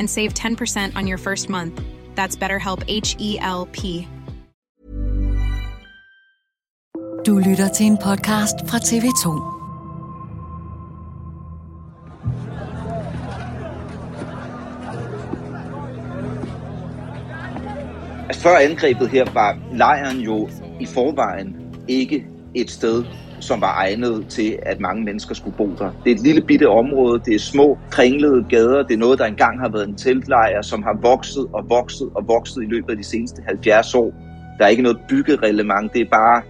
and save 10% on your first month. That's BetterHelp H E L P. Du lytter til en podcast fra TV2. Altså før angrebet her var lejren jo i forvejen ikke et sted, som var egnet til, at mange mennesker skulle bo der. Det er et lille bitte område, det er små, kringlede gader, det er noget, der engang har været en teltlejr, som har vokset og vokset og vokset i løbet af de seneste 70 år. Der er ikke noget byggereglement, det er bare,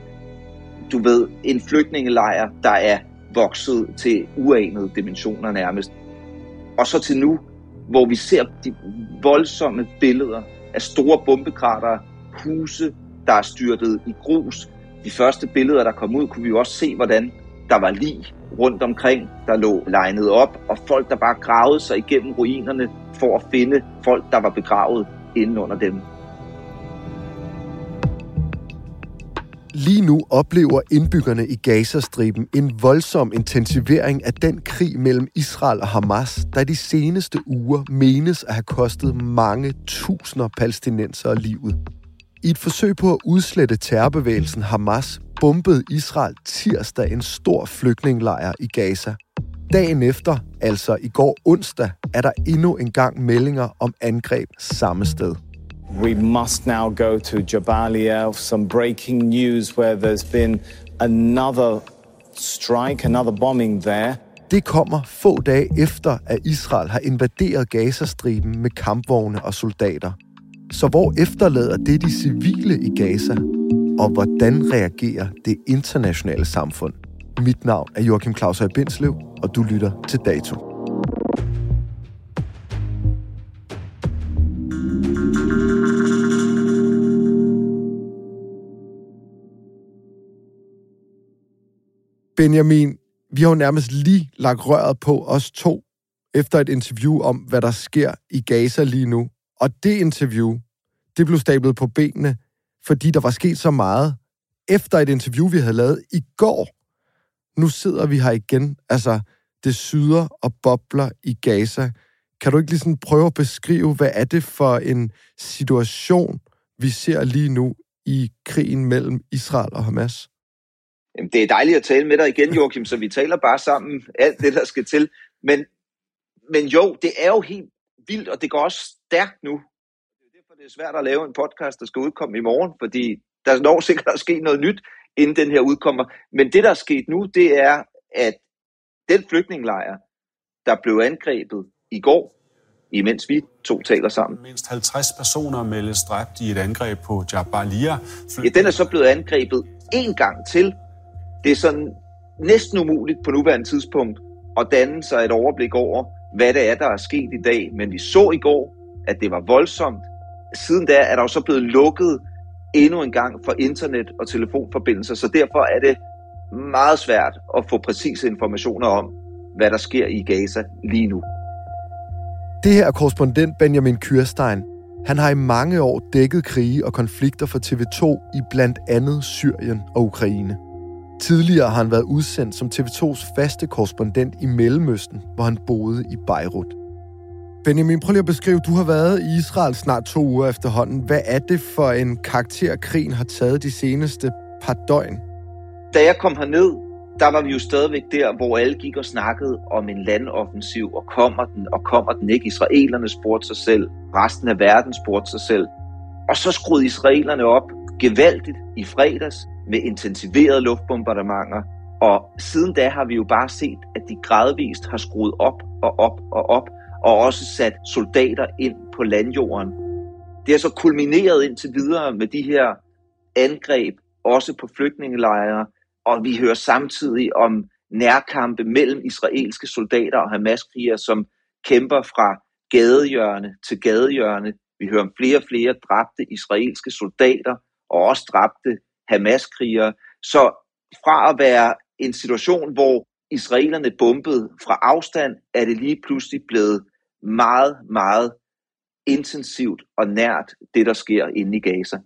du ved, en flygtningelejr, der er vokset til uanede dimensioner nærmest. Og så til nu, hvor vi ser de voldsomme billeder af store bombekrater, huse, der er styrtet i grus. De første billeder, der kom ud, kunne vi jo også se, hvordan der var lig rundt omkring, der lå legnet op, og folk, der bare gravede sig igennem ruinerne for at finde folk, der var begravet inden under dem. Lige nu oplever indbyggerne i Gazastriben en voldsom intensivering af den krig mellem Israel og Hamas, der de seneste uger menes at have kostet mange tusinder palæstinensere livet. I et forsøg på at udslette terrorbevægelsen Hamas bombede Israel tirsdag en stor flygtningelejr i Gaza. Dagen efter, altså i går onsdag, er der endnu en gang meldinger om angreb samme sted. We must now go to Jabalia. Some breaking news where there's been another strike, another bombing there. Det kommer få dage efter, at Israel har invaderet Gazastriben med kampvogne og soldater. Så hvor efterlader det de civile i Gaza? Og hvordan reagerer det internationale samfund? Mit navn er Joachim Claus Bindslev, og du lytter til Dato. Benjamin, vi har jo nærmest lige lagt røret på os to efter et interview om, hvad der sker i Gaza lige nu. Og det interview, det blev stablet på benene, fordi der var sket så meget efter et interview, vi havde lavet i går. Nu sidder vi her igen. Altså, det syder og bobler i Gaza. Kan du ikke lige sådan prøve at beskrive, hvad er det for en situation, vi ser lige nu i krigen mellem Israel og Hamas? Jamen, det er dejligt at tale med dig igen, Joachim, så vi taler bare sammen alt det, der skal til. Men, men jo, det er jo helt vildt, og det går også stærkt nu. Det er derfor, det er svært at lave en podcast, der skal udkomme i morgen, fordi der når sikkert at ske noget nyt, inden den her udkommer. Men det, der er sket nu, det er, at den flygtningelejr, der blev angrebet i går, imens vi to taler sammen. Mindst 50 personer meldes dræbt i et angreb på Jabalia. Ja, den er så blevet angrebet en gang til. Det er sådan næsten umuligt på nuværende tidspunkt at danne sig et overblik over, hvad det er, der er sket i dag. Men vi så i går, at det var voldsomt. Siden da er der jo så blevet lukket endnu en gang for internet og telefonforbindelser, så derfor er det meget svært at få præcise informationer om, hvad der sker i Gaza lige nu. Det her er korrespondent Benjamin Kyrstein. Han har i mange år dækket krige og konflikter for TV2 i blandt andet Syrien og Ukraine. Tidligere har han været udsendt som TV2's faste korrespondent i Mellemøsten, hvor han boede i Beirut. Benjamin, prøv lige at beskrive, du har været i Israel snart to uger efterhånden. Hvad er det for en karakter, krigen har taget de seneste par døgn? Da jeg kom herned, der var vi jo stadigvæk der, hvor alle gik og snakkede om en landoffensiv, og kommer den, og kommer den ikke. Israelerne spurgte sig selv, resten af verden spurgte sig selv. Og så skruede israelerne op gevaldigt i fredags med intensiverede luftbombardementer. Og siden da har vi jo bare set, at de gradvist har skruet op og op og op, og også sat soldater ind på landjorden. Det er så kulmineret indtil videre med de her angreb, også på flygtningelejre, og vi hører samtidig om nærkampe mellem israelske soldater og Hamas-krigere, som kæmper fra gadehjørne til gadehjørne. Vi hører om flere og flere dræbte israelske soldater og også dræbte Hamas-krigere. Så fra at være en situation, hvor israelerne bombede fra afstand, er det lige pludselig blevet meget, meget intensivt og nært det, der sker inde i Gaza.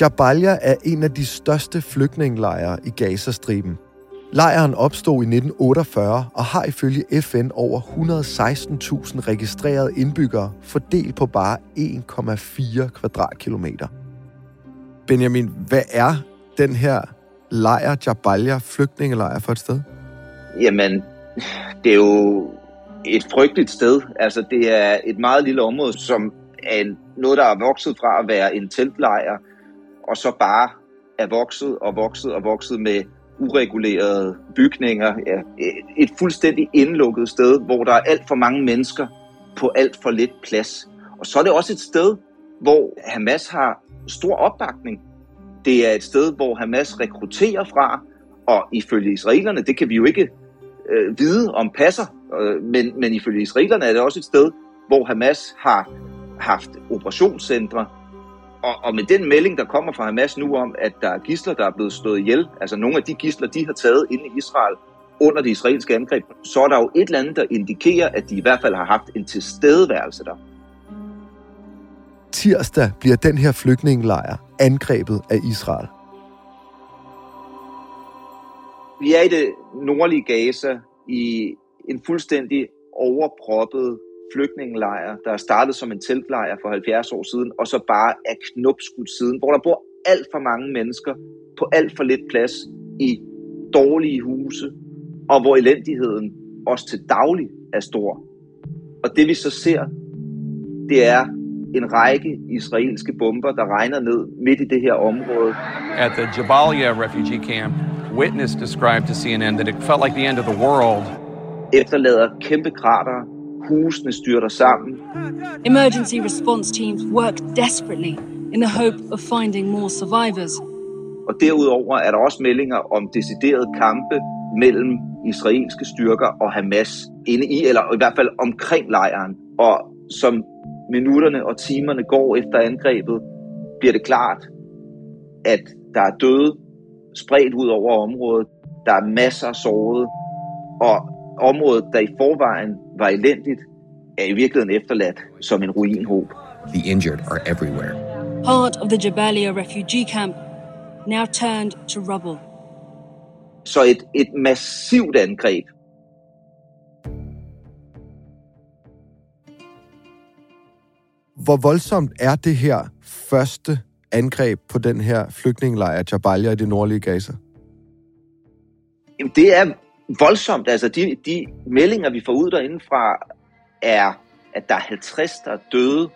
Jabalia er en af de største flygtningelejre i Gazastriben. Lejren opstod i 1948 og har ifølge FN over 116.000 registrerede indbyggere fordelt på bare 1,4 kvadratkilometer. Benjamin, hvad er den her lejr, Jabalia, flygtningelejr for et sted? Jamen, det er jo et frygteligt sted. Altså, det er et meget lille område, som er noget, der er vokset fra at være en teltlejr, og så bare er vokset og vokset og vokset med uregulerede bygninger. Ja, et fuldstændig indlukket sted, hvor der er alt for mange mennesker på alt for lidt plads. Og så er det også et sted, hvor Hamas har stor opbakning. Det er et sted, hvor Hamas rekrutterer fra, og ifølge israelerne, det kan vi jo ikke øh, vide om passer, øh, men, men ifølge israelerne er det også et sted, hvor Hamas har haft operationscentre, og, og med den melding, der kommer fra Hamas nu om, at der er gisler, der er blevet slået ihjel, altså nogle af de gisler, de har taget inde i Israel under det israelske angreb, så er der jo et eller andet, der indikerer, at de i hvert fald har haft en tilstedeværelse der. Tirsdag bliver den her flygtningelejr angrebet af Israel. Vi er i det nordlige Gaza i en fuldstændig overproppet flygtningelejr, der er startet som en teltlejr for 70 år siden, og så bare er knopskudt siden, hvor der bor alt for mange mennesker på alt for lidt plads i dårlige huse, og hvor elendigheden også til daglig er stor. Og det vi så ser, det er en række israelske bomber, der regner ned midt i det her område. At the Jabalia refugee camp, witness described to CNN that it felt like the end of the world. Efterlader kæmpe krater, husene styrter sammen. Emergency response teams work desperately in the hope of finding more survivors. Og derudover er der også meldinger om deciderede kampe mellem israelske styrker og Hamas inde i, eller i hvert fald omkring lejren. Og som minutterne og timerne går efter angrebet, bliver det klart, at der er døde spredt ud over området. Der er masser af sårede, og området, der i forvejen var elendigt, er i virkeligheden efterladt som en ruinhob. The injured are everywhere. Part of the Jabalia refugee camp now turned to rubble. Så et, et massivt angreb. Hvor voldsomt er det her første angreb på den her flygtningelejr Jabalia i det nordlige Gaza? Jamen, det er voldsomt. Altså, de, de meldinger, vi får ud derindefra, er, at der er 50, der er døde,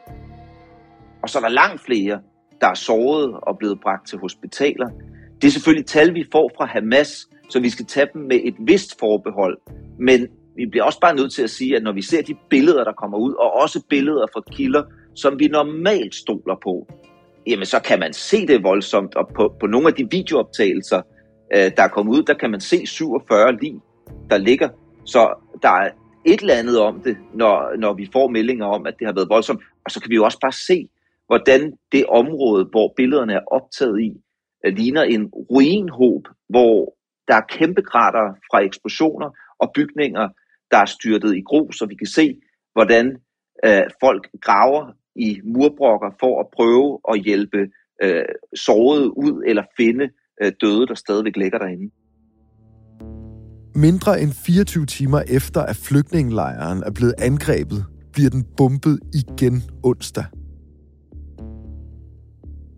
og så er der langt flere, der er såret og blevet bragt til hospitaler. Det er selvfølgelig tal, vi får fra Hamas, så vi skal tage dem med et vist forbehold. Men vi bliver også bare nødt til at sige, at når vi ser de billeder, der kommer ud, og også billeder fra kilder, som vi normalt stoler på, jamen så kan man se det voldsomt, og på, på nogle af de videooptagelser, øh, der er kommet ud, der kan man se 47 lig, der ligger. Så der er et eller andet om det, når, når vi får meldinger om, at det har været voldsomt. Og så kan vi jo også bare se, hvordan det område, hvor billederne er optaget i, øh, ligner en ruinhob, hvor der er kæmpe krater fra eksplosioner og bygninger, der er styrtet i grus, og vi kan se, hvordan øh, folk graver i murbrokker for at prøve at hjælpe øh, sårede ud eller finde øh, døde, der stadigvæk ligger derinde. Mindre end 24 timer efter, at flygtningelejren er blevet angrebet, bliver den bumpet igen onsdag.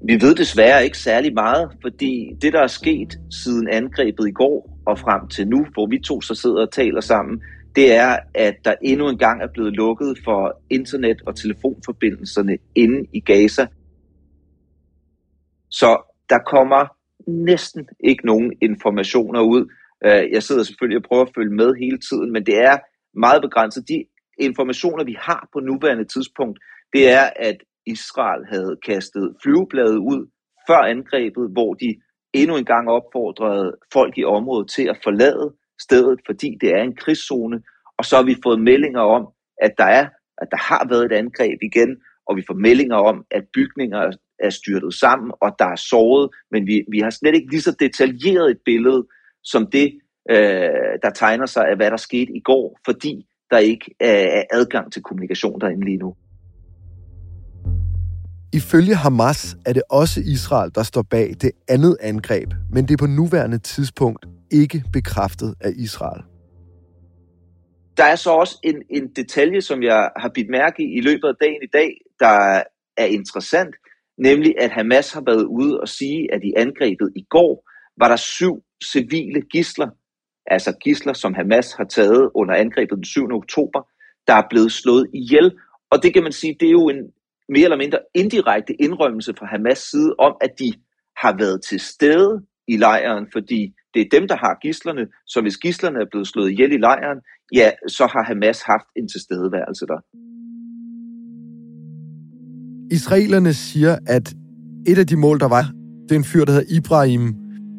Vi ved desværre ikke særlig meget, fordi det, der er sket siden angrebet i går og frem til nu, hvor vi to så sidder og taler sammen, det er, at der endnu en gang er blevet lukket for internet- og telefonforbindelserne inde i Gaza. Så der kommer næsten ikke nogen informationer ud. Øh, jeg sidder selvfølgelig og prøver at følge med hele tiden, men det er meget begrænset. De informationer, vi har på nuværende tidspunkt, det er, at Israel havde kastet flyvebladet ud før angrebet, hvor de endnu en gang opfordrede folk i området til at forlade stedet, fordi det er en krigszone. Og så har vi fået meldinger om, at der er, at der har været et angreb igen, og vi får meldinger om, at bygninger er styrtet sammen, og der er såret, men vi, vi har slet ikke lige så detaljeret et billede, som det, øh, der tegner sig af, hvad der skete i går, fordi der ikke er adgang til kommunikation derinde lige nu. Ifølge Hamas er det også Israel, der står bag det andet angreb, men det er på nuværende tidspunkt ikke bekræftet af Israel. Der er så også en, en detalje, som jeg har bidt mærke i i løbet af dagen i dag, der er interessant, nemlig at Hamas har været ude og sige, at i angrebet i går var der syv civile gisler, altså gisler, som Hamas har taget under angrebet den 7. oktober, der er blevet slået ihjel. Og det kan man sige, det er jo en mere eller mindre indirekte indrømmelse fra Hamas side om, at de har været til stede i lejren, fordi det er dem, der har gislerne. Så hvis gislerne er blevet slået ihjel i lejren, ja, så har Hamas haft en tilstedeværelse der. Israelerne siger, at et af de mål, der var, det er en fyr, der hedder Ibrahim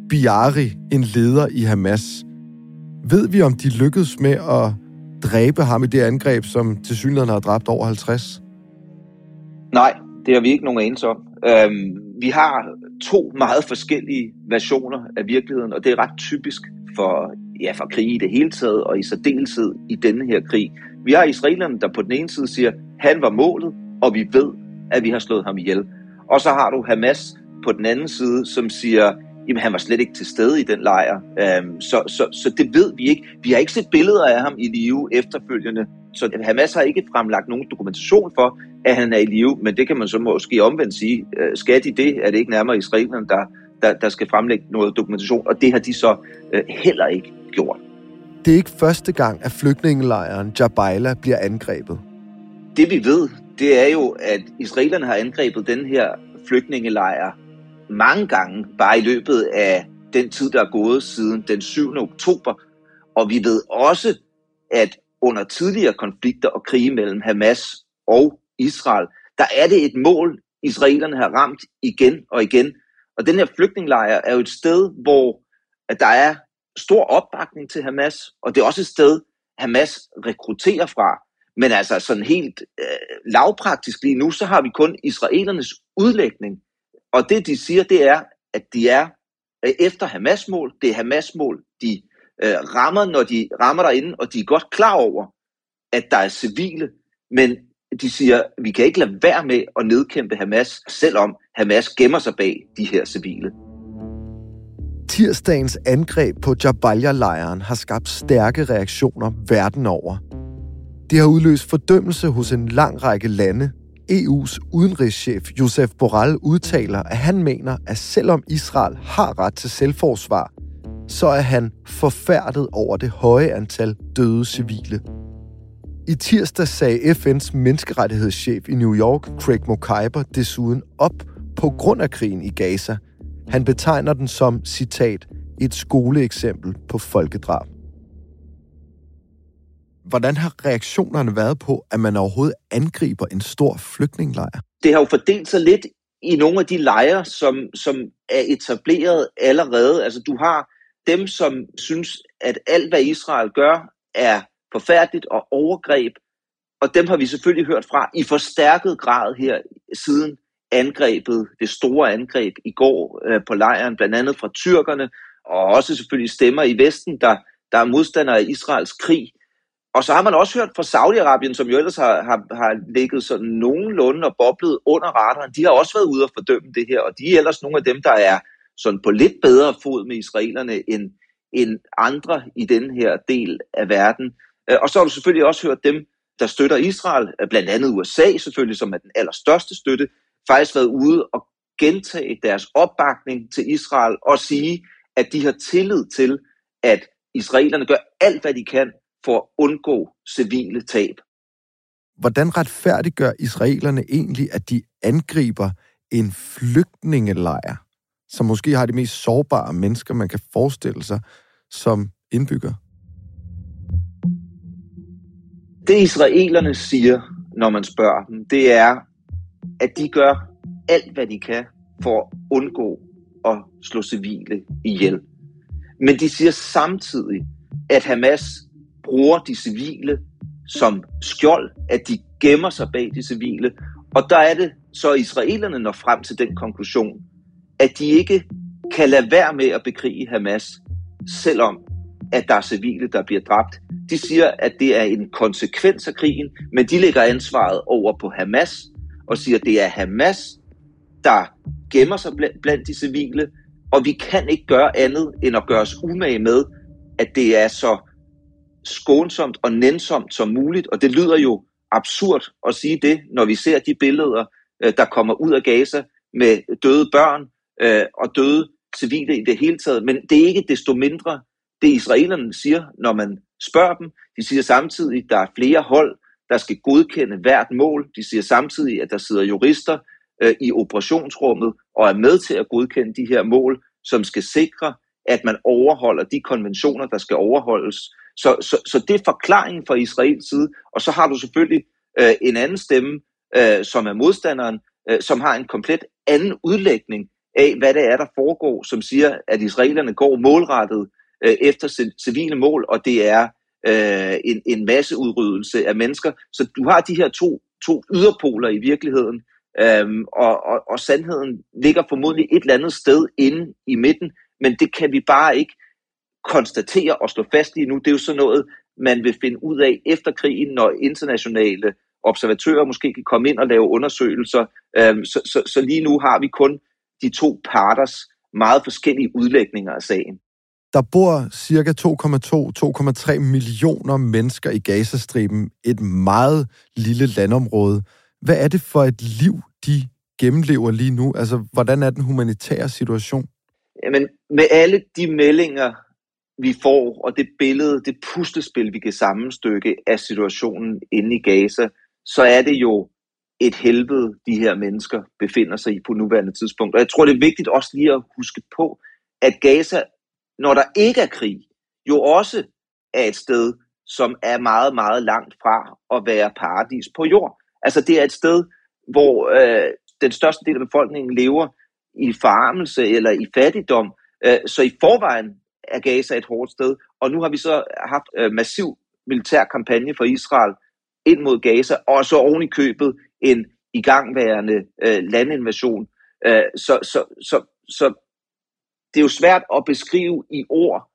Biari, en leder i Hamas. Ved vi, om de lykkedes med at dræbe ham i det angreb, som til synligheden har dræbt over 50? Nej, det har vi ikke nogen anelse om. Øhm, vi har to meget forskellige versioner af virkeligheden, og det er ret typisk for, ja, for krig i det hele taget, og i særdeleshed i denne her krig. Vi har israelerne, der på den ene side siger, han var målet, og vi ved, at vi har slået ham ihjel. Og så har du Hamas på den anden side, som siger, jamen han var slet ikke til stede i den lejr. Um, så, så, så det ved vi ikke. Vi har ikke set billeder af ham i live efterfølgende. Så Hamas har ikke fremlagt nogen dokumentation for, at han er i live, men det kan man så måske omvendt sige. Uh, skal de det, er det ikke nærmere israelerne, der, der, der skal fremlægge noget dokumentation, og det har de så uh, heller ikke gjort. Det er ikke første gang, at flygtningelejren Jabaila bliver angrebet. Det vi ved, det er jo, at israelerne har angrebet den her flygtningelejr mange gange, bare i løbet af den tid, der er gået siden den 7. oktober. Og vi ved også, at under tidligere konflikter og krige mellem Hamas og Israel, der er det et mål, israelerne har ramt igen og igen. Og den her flygtningelejr er jo et sted, hvor at der er stor opbakning til Hamas, og det er også et sted, Hamas rekrutterer fra. Men altså sådan helt øh, lavpraktisk lige nu, så har vi kun israelernes udlægning og det, de siger, det er, at de er øh, efter Hamas-mål. Det er Hamas-mål, de øh, rammer, når de rammer derinde, og de er godt klar over, at der er civile, men de siger, vi kan ikke lade være med at nedkæmpe Hamas, selvom Hamas gemmer sig bag de her civile. Tirsdagens angreb på Jabalia-lejren har skabt stærke reaktioner verden over. Det har udløst fordømmelse hos en lang række lande, EU's udenrigschef Josef Borrell udtaler, at han mener, at selvom Israel har ret til selvforsvar, så er han forfærdet over det høje antal døde civile. I tirsdag sagde FN's menneskerettighedschef i New York, Craig Mokaiber, desuden op på grund af krigen i Gaza. Han betegner den som, citat, et skoleeksempel på folkedrab. Hvordan har reaktionerne været på, at man overhovedet angriber en stor flygtningelejr? Det har jo fordelt sig lidt i nogle af de lejre, som, som er etableret allerede. Altså du har dem, som synes, at alt, hvad Israel gør, er forfærdeligt og overgreb. Og dem har vi selvfølgelig hørt fra i forstærket grad her siden angrebet, det store angreb i går øh, på lejren, blandt andet fra tyrkerne, og også selvfølgelig stemmer i Vesten, der, der er modstandere af Israels krig. Og så har man også hørt fra Saudi-Arabien, som jo ellers har, har, har ligget sådan nogenlunde og boblet under radaren. De har også været ude og fordømme det her, og de er ellers nogle af dem, der er sådan på lidt bedre fod med israelerne end, end andre i den her del af verden. Øh, og så har du selvfølgelig også hørt dem, der støtter Israel, øh, blandt andet USA selvfølgelig, som er den allerstørste støtte, faktisk været ude og gentage deres opbakning til Israel og sige, at de har tillid til, at israelerne gør alt, hvad de kan for at undgå civile tab. Hvordan retfærdiggør israelerne egentlig, at de angriber en flygtningelejr, som måske har de mest sårbare mennesker, man kan forestille sig som indbygger? Det israelerne siger, når man spørger dem, det er, at de gør alt, hvad de kan for at undgå at slå civile ihjel. Men de siger samtidig, at Hamas bruger de civile som skjold, at de gemmer sig bag de civile. Og der er det så israelerne når frem til den konklusion, at de ikke kan lade være med at bekrige Hamas, selvom at der er civile, der bliver dræbt. De siger, at det er en konsekvens af krigen, men de lægger ansvaret over på Hamas og siger, at det er Hamas, der gemmer sig blandt de civile, og vi kan ikke gøre andet end at gøre os umage med, at det er så skånsomt og nænsomt som muligt, og det lyder jo absurd at sige det, når vi ser de billeder, øh, der kommer ud af Gaza med døde børn øh, og døde civile i det hele taget, men det er ikke desto mindre det israelerne siger, når man spørger dem. De siger samtidig, at der er flere hold, der skal godkende hvert mål. De siger samtidig, at der sidder jurister øh, i operationsrummet og er med til at godkende de her mål, som skal sikre, at man overholder de konventioner, der skal overholdes. Så, så, så det er forklaringen fra Israels side. Og så har du selvfølgelig øh, en anden stemme, øh, som er modstanderen, øh, som har en komplet anden udlægning af, hvad det er, der foregår, som siger, at israelerne går målrettet øh, efter civile mål, og det er øh, en, en masseudryddelse af mennesker. Så du har de her to, to yderpoler i virkeligheden, øhm, og, og, og sandheden ligger formodentlig et eller andet sted inde i midten, men det kan vi bare ikke konstatere og slå fast i nu. Det er jo sådan noget, man vil finde ud af efter krigen, når internationale observatører måske kan komme ind og lave undersøgelser. Øhm, så, så, så lige nu har vi kun de to parters meget forskellige udlægninger af sagen. Der bor cirka 2,2-2,3 millioner mennesker i Gazastriben, et meget lille landområde. Hvad er det for et liv, de gennemlever lige nu? Altså, hvordan er den humanitære situation? Jamen, med alle de meldinger, vi får, og det billede, det puslespil, vi kan sammenstykke af situationen inde i Gaza, så er det jo et helvede, de her mennesker befinder sig i på nuværende tidspunkt. Og jeg tror, det er vigtigt også lige at huske på, at Gaza, når der ikke er krig, jo også er et sted, som er meget, meget langt fra at være paradis på jord. Altså det er et sted, hvor øh, den største del af befolkningen lever i farmelse eller i fattigdom. Øh, så i forvejen er Gaza et hårdt sted, og nu har vi så haft øh, massiv militær kampagne for Israel ind mod Gaza, og så oven i købet en igangværende øh, landinvasion. Øh, så, så, så, så det er jo svært at beskrive i ord,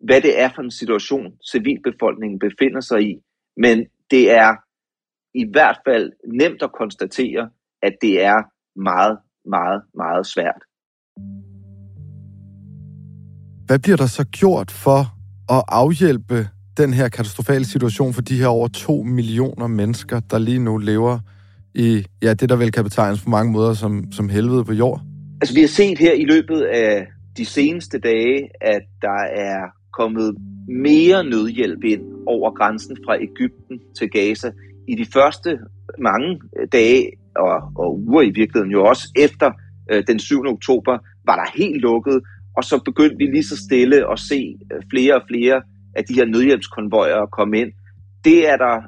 hvad det er for en situation, civilbefolkningen befinder sig i, men det er i hvert fald nemt at konstatere, at det er meget, meget, meget svært. Hvad bliver der så gjort for at afhjælpe den her katastrofale situation for de her over 2 millioner mennesker, der lige nu lever i ja, det, der vel kan betegnes på mange måder som, som helvede på jord? Altså, vi har set her i løbet af de seneste dage, at der er kommet mere nødhjælp ind over grænsen fra Ægypten til Gaza. I de første mange dage og, og uger i virkeligheden jo også efter øh, den 7. oktober, var der helt lukket, og så begyndte vi lige så stille at se øh, flere og flere af de her nødhjælpskonvojer komme ind. Det er der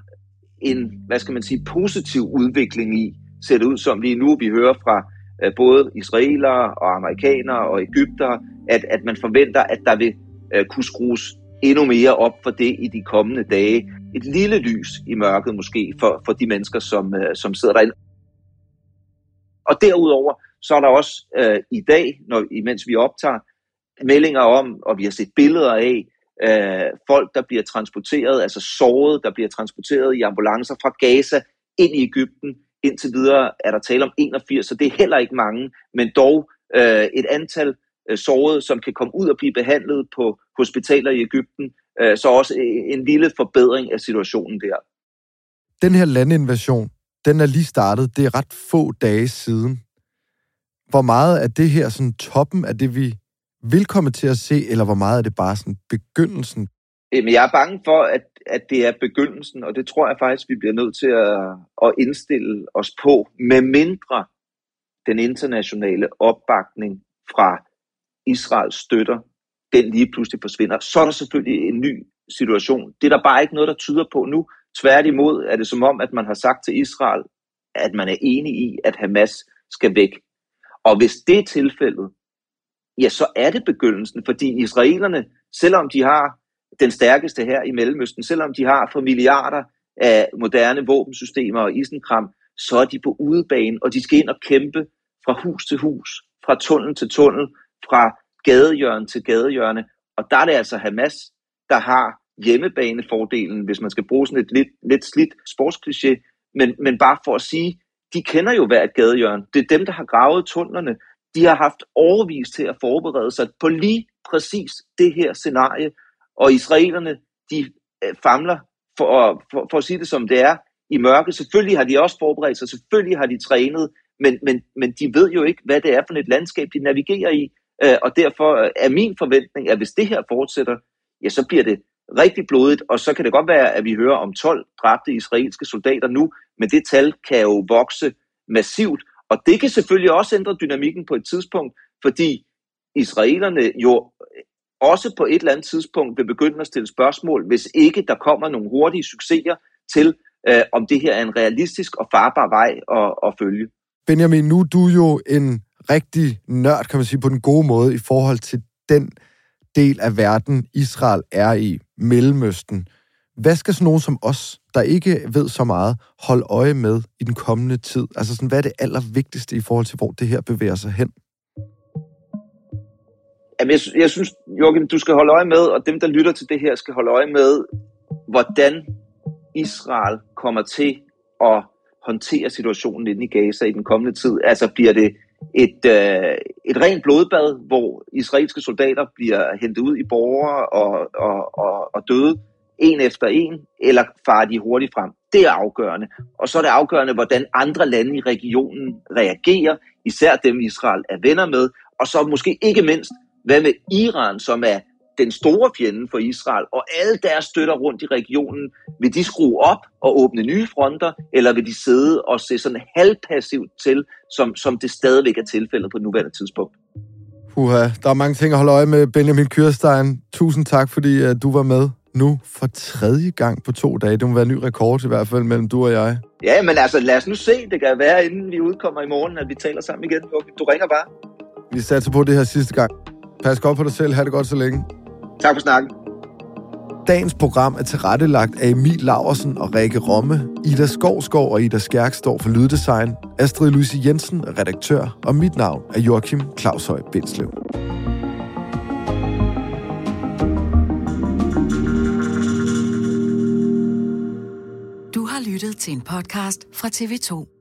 en, hvad skal man sige, positiv udvikling i, ser det ud som lige nu. Vi hører fra øh, både israelere og amerikanere og Ægypter, at, at man forventer, at der vil øh, kunne skrues endnu mere op for det i de kommende dage. Et lille lys i mørket måske for, for de mennesker, som, som sidder derinde. Og derudover, så er der også øh, i dag, når, imens vi optager, meldinger om, og vi har set billeder af, øh, folk, der bliver transporteret, altså såret, der bliver transporteret i ambulancer fra Gaza ind i Ægypten. Indtil videre er der tale om 81, så det er heller ikke mange, men dog øh, et antal øh, sårede, som kan komme ud og blive behandlet på hospitaler i Ægypten. Øh, så også øh, en lille forbedring af situationen der. Den her landinvasion, den er lige startet. Det er ret få dage siden. Hvor meget er det her sådan toppen af det, vi vil komme til at se, eller hvor meget er det bare sådan begyndelsen? Jamen, jeg er bange for, at, at det er begyndelsen, og det tror jeg faktisk, vi bliver nødt til at, at indstille os på, med mindre den internationale opbakning fra Israels støtter, den lige pludselig forsvinder. Så er der selvfølgelig en ny situation. Det er der bare ikke noget, der tyder på nu. Tværtimod er det som om, at man har sagt til Israel, at man er enig i, at Hamas skal væk. Og hvis det er tilfældet, ja, så er det begyndelsen, fordi israelerne, selvom de har den stærkeste her i Mellemøsten, selvom de har for milliarder af moderne våbensystemer og isenkram, så er de på udebane, og de skal ind og kæmpe fra hus til hus, fra tunnel til tunnel, fra gadehjørne til gadehjørne. Og der er det altså Hamas, der har hjemmebanefordelen, hvis man skal bruge sådan et lidt, lidt slidt sportskliché, men, men bare for at sige, de kender jo hver et gadehjørne. Det er dem, der har gravet tunnelerne. De har haft overvis til at forberede sig på lige præcis det her scenarie. Og israelerne, de øh, famler, for, for, for at sige det som det er, i mørke. Selvfølgelig har de også forberedt sig, selvfølgelig har de trænet, men, men, men de ved jo ikke, hvad det er for et landskab, de navigerer i. Øh, og derfor øh, er min forventning, at hvis det her fortsætter, ja, så bliver det rigtig blodigt, og så kan det godt være, at vi hører om 12 dræbte israelske soldater nu, men det tal kan jo vokse massivt, og det kan selvfølgelig også ændre dynamikken på et tidspunkt, fordi israelerne jo også på et eller andet tidspunkt vil begynde at stille spørgsmål, hvis ikke der kommer nogle hurtige succeser til, øh, om det her er en realistisk og farbar vej at, at følge. Benjamin, nu er du jo en rigtig nørd, kan man sige, på den gode måde i forhold til den del af verden, Israel er i, Mellemøsten. Hvad skal sådan nogen som os, der ikke ved så meget, holde øje med i den kommende tid? Altså, sådan, hvad er det allervigtigste i forhold til, hvor det her bevæger sig hen? Jamen, jeg, jeg synes, Jorgen, du skal holde øje med, og dem, der lytter til det her, skal holde øje med, hvordan Israel kommer til at håndtere situationen inde i Gaza i den kommende tid. Altså bliver det et, øh, et rent blodbad, hvor israelske soldater bliver hentet ud i borgere og, og, og, og døde, en efter en, eller farer de hurtigt frem. Det er afgørende. Og så er det afgørende, hvordan andre lande i regionen reagerer, især dem Israel er venner med, og så måske ikke mindst, hvad med Iran, som er den store fjende for Israel, og alle deres støtter rundt i regionen, vil de skrue op og åbne nye fronter, eller vil de sidde og se sådan halvpassivt til, som, som det stadigvæk er tilfældet på nuværende tidspunkt? Uha, der er mange ting at holde øje med. Benjamin Kyrstein, tusind tak, fordi uh, du var med nu for tredje gang på to dage. Det må være en ny rekord i hvert fald mellem du og jeg. Ja, men altså lad os nu se. Det kan være, inden vi udkommer i morgen, at vi taler sammen igen. Du ringer bare. Vi satser på det her sidste gang. Pas godt på dig selv. Ha' det godt så længe. Tak for snakken. Dagens program er tilrettelagt af Emil Laversen og Rikke Romme. Ida Skovskov og Ida Skærk står for lyddesign. Astrid Louise Jensen er redaktør, og mit navn er Joachim Claushøj Bindslev. Lyttet til en podcast fra TV2.